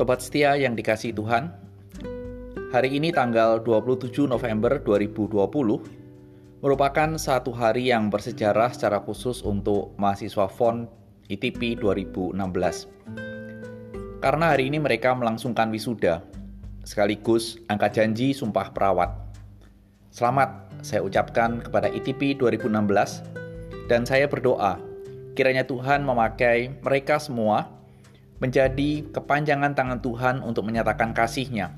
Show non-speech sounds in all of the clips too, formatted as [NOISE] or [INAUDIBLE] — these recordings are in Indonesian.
Sobat setia yang dikasih Tuhan, hari ini tanggal 27 November 2020 merupakan satu hari yang bersejarah secara khusus untuk mahasiswa FON ITP 2016. Karena hari ini mereka melangsungkan wisuda, sekaligus angka janji sumpah perawat. Selamat saya ucapkan kepada ITP 2016 dan saya berdoa kiranya Tuhan memakai mereka semua menjadi kepanjangan tangan Tuhan untuk menyatakan kasih-Nya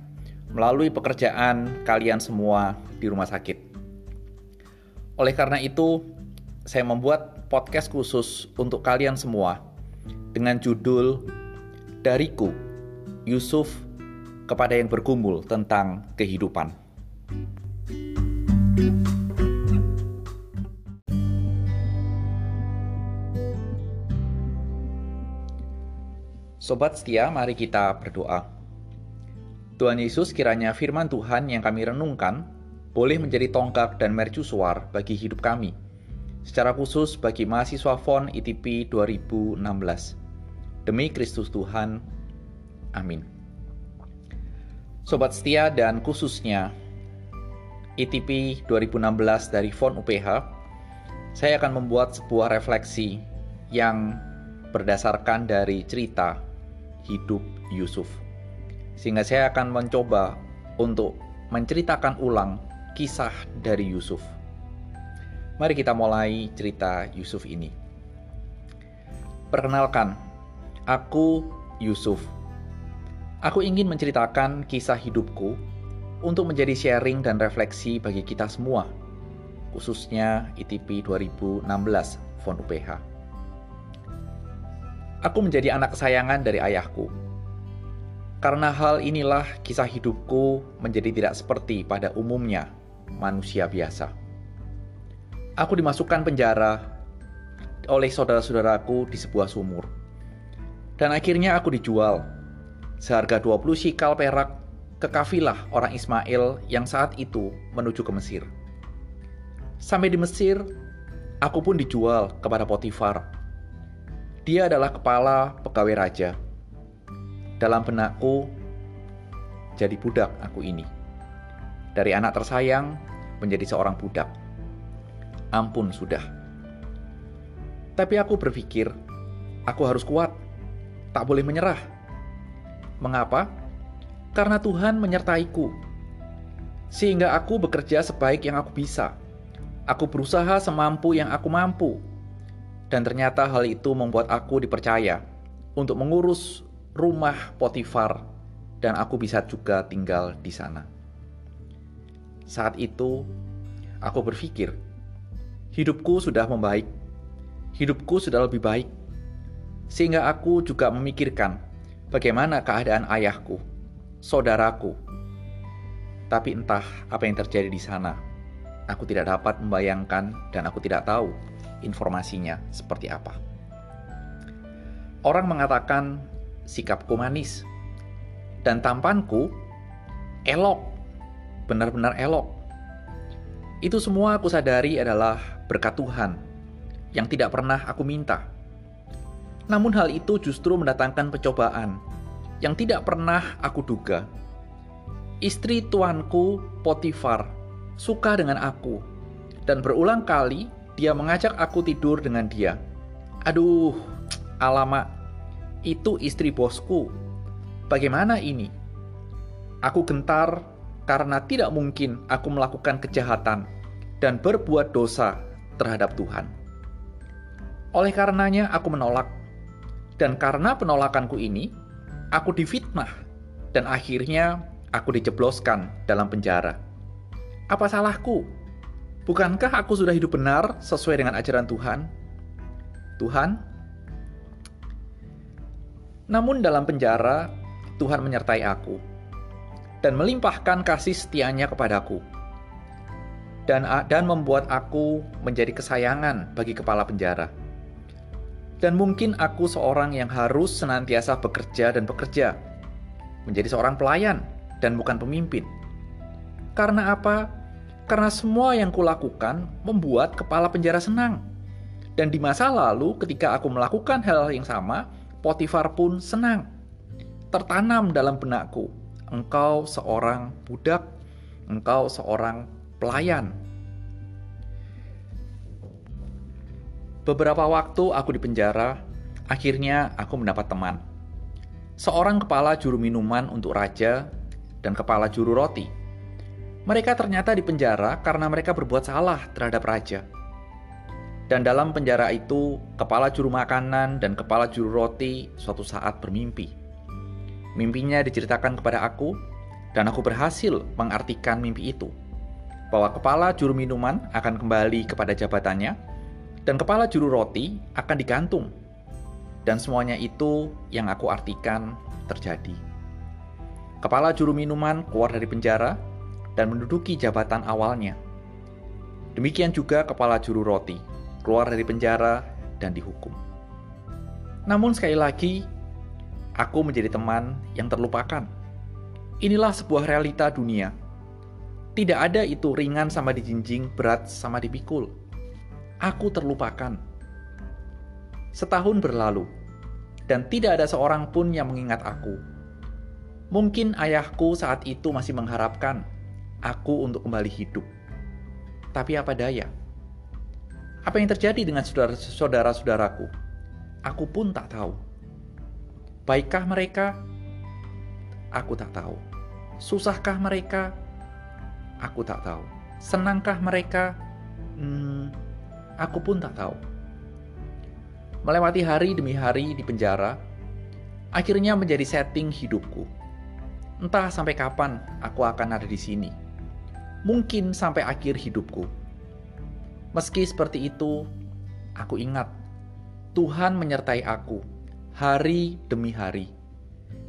melalui pekerjaan kalian semua di rumah sakit. Oleh karena itu, saya membuat podcast khusus untuk kalian semua dengan judul Dariku, Yusuf kepada yang bergumul tentang kehidupan. Sobat setia, mari kita berdoa. Tuhan Yesus, kiranya firman Tuhan yang kami renungkan boleh menjadi tonggak dan mercusuar bagi hidup kami, secara khusus bagi mahasiswa FON ITP 2016. Demi Kristus Tuhan, amin. Sobat setia dan khususnya ITP 2016 dari FON UPH, saya akan membuat sebuah refleksi yang berdasarkan dari cerita hidup Yusuf. Sehingga saya akan mencoba untuk menceritakan ulang kisah dari Yusuf. Mari kita mulai cerita Yusuf ini. Perkenalkan, aku Yusuf. Aku ingin menceritakan kisah hidupku untuk menjadi sharing dan refleksi bagi kita semua, khususnya ITP 2016 Fond UPH. Aku menjadi anak kesayangan dari ayahku. Karena hal inilah kisah hidupku menjadi tidak seperti pada umumnya manusia biasa. Aku dimasukkan penjara oleh saudara-saudaraku di sebuah sumur. Dan akhirnya aku dijual seharga 20 sikal perak ke kafilah orang Ismail yang saat itu menuju ke Mesir. Sampai di Mesir, aku pun dijual kepada Potifar, dia adalah kepala pegawai raja. Dalam benakku, jadi budak aku ini. Dari anak tersayang menjadi seorang budak. Ampun sudah. Tapi aku berpikir, aku harus kuat. Tak boleh menyerah. Mengapa? Karena Tuhan menyertaiku. Sehingga aku bekerja sebaik yang aku bisa. Aku berusaha semampu yang aku mampu dan ternyata hal itu membuat aku dipercaya untuk mengurus rumah Potifar dan aku bisa juga tinggal di sana. Saat itu, aku berpikir, hidupku sudah membaik, hidupku sudah lebih baik, sehingga aku juga memikirkan bagaimana keadaan ayahku, saudaraku. Tapi entah apa yang terjadi di sana, aku tidak dapat membayangkan dan aku tidak tahu informasinya seperti apa. Orang mengatakan sikapku manis dan tampanku elok, benar-benar elok. Itu semua aku sadari adalah berkat Tuhan yang tidak pernah aku minta. Namun hal itu justru mendatangkan pencobaan yang tidak pernah aku duga. Istri tuanku Potifar suka dengan aku dan berulang kali dia mengajak aku tidur dengan dia. Aduh, [TSK] alamak, itu istri bosku. Bagaimana ini? Aku gentar karena tidak mungkin aku melakukan kejahatan dan berbuat dosa terhadap Tuhan. Oleh karenanya, aku menolak, dan karena penolakanku ini, aku difitnah, dan akhirnya aku dijebloskan dalam penjara. Apa salahku? Bukankah aku sudah hidup benar sesuai dengan ajaran Tuhan? Tuhan, namun dalam penjara, Tuhan menyertai aku dan melimpahkan kasih setianya kepadaku dan, dan membuat aku menjadi kesayangan bagi kepala penjara. Dan mungkin aku seorang yang harus senantiasa bekerja dan bekerja, menjadi seorang pelayan dan bukan pemimpin. Karena apa? Karena semua yang kulakukan membuat kepala penjara senang. Dan di masa lalu ketika aku melakukan hal yang sama, Potifar pun senang. tertanam dalam benakku. Engkau seorang budak, engkau seorang pelayan. Beberapa waktu aku di penjara, akhirnya aku mendapat teman. Seorang kepala juru minuman untuk raja dan kepala juru roti. Mereka ternyata di penjara karena mereka berbuat salah terhadap raja. Dan dalam penjara itu, kepala juru makanan dan kepala juru roti suatu saat bermimpi. Mimpinya diceritakan kepada aku, dan aku berhasil mengartikan mimpi itu. Bahwa kepala juru minuman akan kembali kepada jabatannya, dan kepala juru roti akan digantung. Dan semuanya itu yang aku artikan terjadi. Kepala juru minuman keluar dari penjara dan menduduki jabatan awalnya. Demikian juga kepala juru roti keluar dari penjara, dan dihukum. Namun, sekali lagi, aku menjadi teman yang terlupakan. Inilah sebuah realita dunia. Tidak ada itu ringan sama dijinjing, berat sama dipikul. Aku terlupakan. Setahun berlalu, dan tidak ada seorang pun yang mengingat aku. Mungkin ayahku saat itu masih mengharapkan aku untuk kembali hidup. Tapi apa daya? Apa yang terjadi dengan saudara-saudaraku? Aku pun tak tahu. Baikkah mereka? Aku tak tahu. Susahkah mereka? Aku tak tahu. Senangkah mereka? Hmm, aku pun tak tahu. Melewati hari demi hari di penjara, akhirnya menjadi setting hidupku. Entah sampai kapan aku akan ada di sini. Mungkin sampai akhir hidupku Meski seperti itu, aku ingat Tuhan menyertai aku hari demi hari.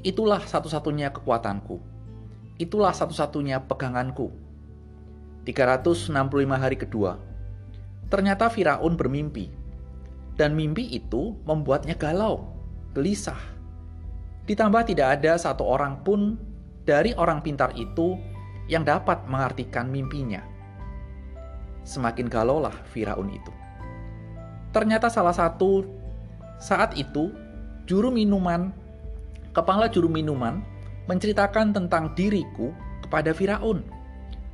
Itulah satu-satunya kekuatanku. Itulah satu-satunya peganganku. 365 hari kedua. Ternyata Firaun bermimpi. Dan mimpi itu membuatnya galau, gelisah. Ditambah tidak ada satu orang pun dari orang pintar itu yang dapat mengartikan mimpinya semakin galaulah Firaun itu. Ternyata salah satu saat itu juru minuman, kepala juru minuman menceritakan tentang diriku kepada Firaun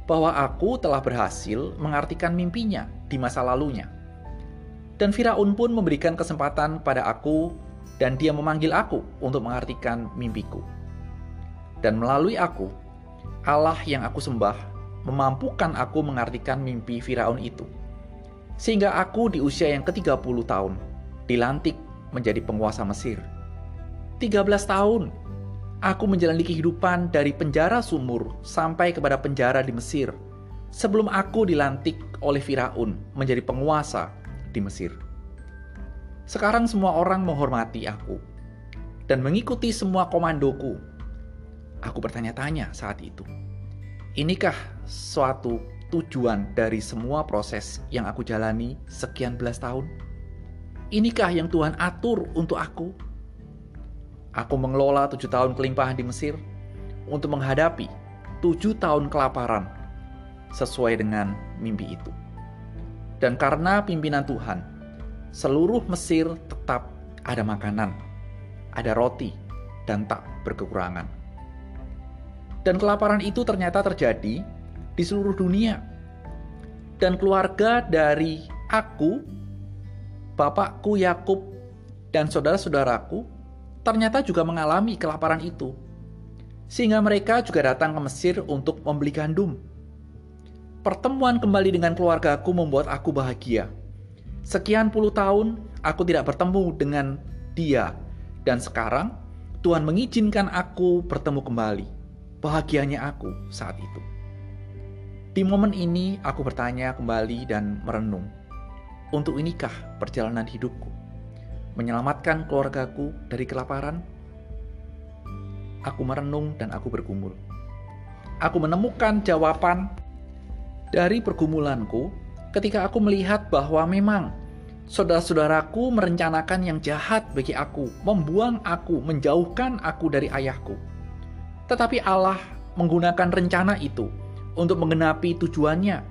bahwa aku telah berhasil mengartikan mimpinya di masa lalunya. Dan Firaun pun memberikan kesempatan pada aku dan dia memanggil aku untuk mengartikan mimpiku. Dan melalui aku, Allah yang aku sembah memampukan aku mengartikan mimpi Firaun itu. Sehingga aku di usia yang ke-30 tahun dilantik menjadi penguasa Mesir. 13 tahun aku menjalani kehidupan dari penjara sumur sampai kepada penjara di Mesir sebelum aku dilantik oleh Firaun menjadi penguasa di Mesir. Sekarang semua orang menghormati aku dan mengikuti semua komandoku. Aku bertanya-tanya saat itu. Inikah suatu tujuan dari semua proses yang aku jalani sekian belas tahun? Inikah yang Tuhan atur untuk aku? Aku mengelola tujuh tahun kelimpahan di Mesir untuk menghadapi tujuh tahun kelaparan sesuai dengan mimpi itu. Dan karena pimpinan Tuhan, seluruh Mesir tetap ada makanan, ada roti, dan tak berkekurangan. Dan kelaparan itu ternyata terjadi di seluruh dunia. Dan keluarga dari aku, bapakku Yakub, dan saudara-saudaraku ternyata juga mengalami kelaparan itu. Sehingga mereka juga datang ke Mesir untuk membeli gandum. Pertemuan kembali dengan keluargaku membuat aku bahagia. Sekian puluh tahun aku tidak bertemu dengan dia, dan sekarang Tuhan mengizinkan aku bertemu kembali bahagianya aku saat itu. Di momen ini aku bertanya kembali dan merenung. Untuk inikah perjalanan hidupku? Menyelamatkan keluargaku dari kelaparan? Aku merenung dan aku bergumul. Aku menemukan jawaban dari pergumulanku ketika aku melihat bahwa memang saudara-saudaraku merencanakan yang jahat bagi aku, membuang aku, menjauhkan aku dari ayahku. Tetapi Allah menggunakan rencana itu untuk menggenapi tujuannya,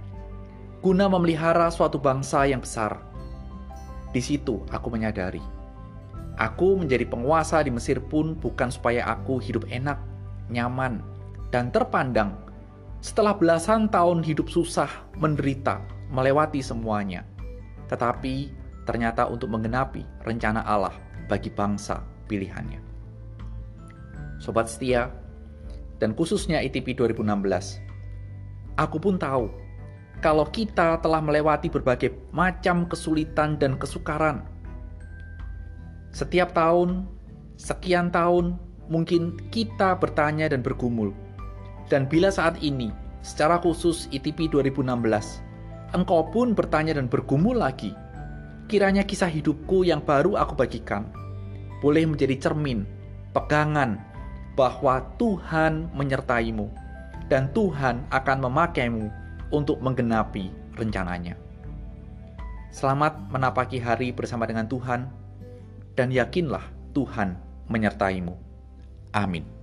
guna memelihara suatu bangsa yang besar. Di situ aku menyadari, Aku menjadi penguasa di Mesir pun bukan supaya aku hidup enak, nyaman, dan terpandang setelah belasan tahun hidup susah, menderita, melewati semuanya. Tetapi ternyata untuk menggenapi rencana Allah bagi bangsa pilihannya. Sobat setia, dan khususnya ITP 2016, aku pun tahu kalau kita telah melewati berbagai macam kesulitan dan kesukaran setiap tahun, sekian tahun, mungkin kita bertanya dan bergumul. Dan bila saat ini, secara khusus ITP 2016, engkau pun bertanya dan bergumul lagi, kiranya kisah hidupku yang baru aku bagikan boleh menjadi cermin, pegangan bahwa Tuhan menyertaimu dan Tuhan akan memakaimu untuk menggenapi rencananya. Selamat menapaki hari bersama dengan Tuhan dan yakinlah Tuhan menyertaimu. Amin.